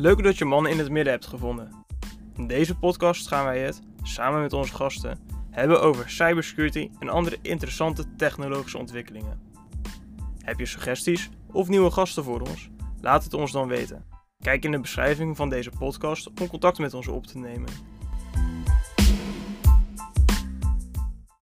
Leuk dat je mannen in het midden hebt gevonden. In deze podcast gaan wij het, samen met onze gasten, hebben over cybersecurity en andere interessante technologische ontwikkelingen. Heb je suggesties of nieuwe gasten voor ons? Laat het ons dan weten. Kijk in de beschrijving van deze podcast om contact met ons op te nemen.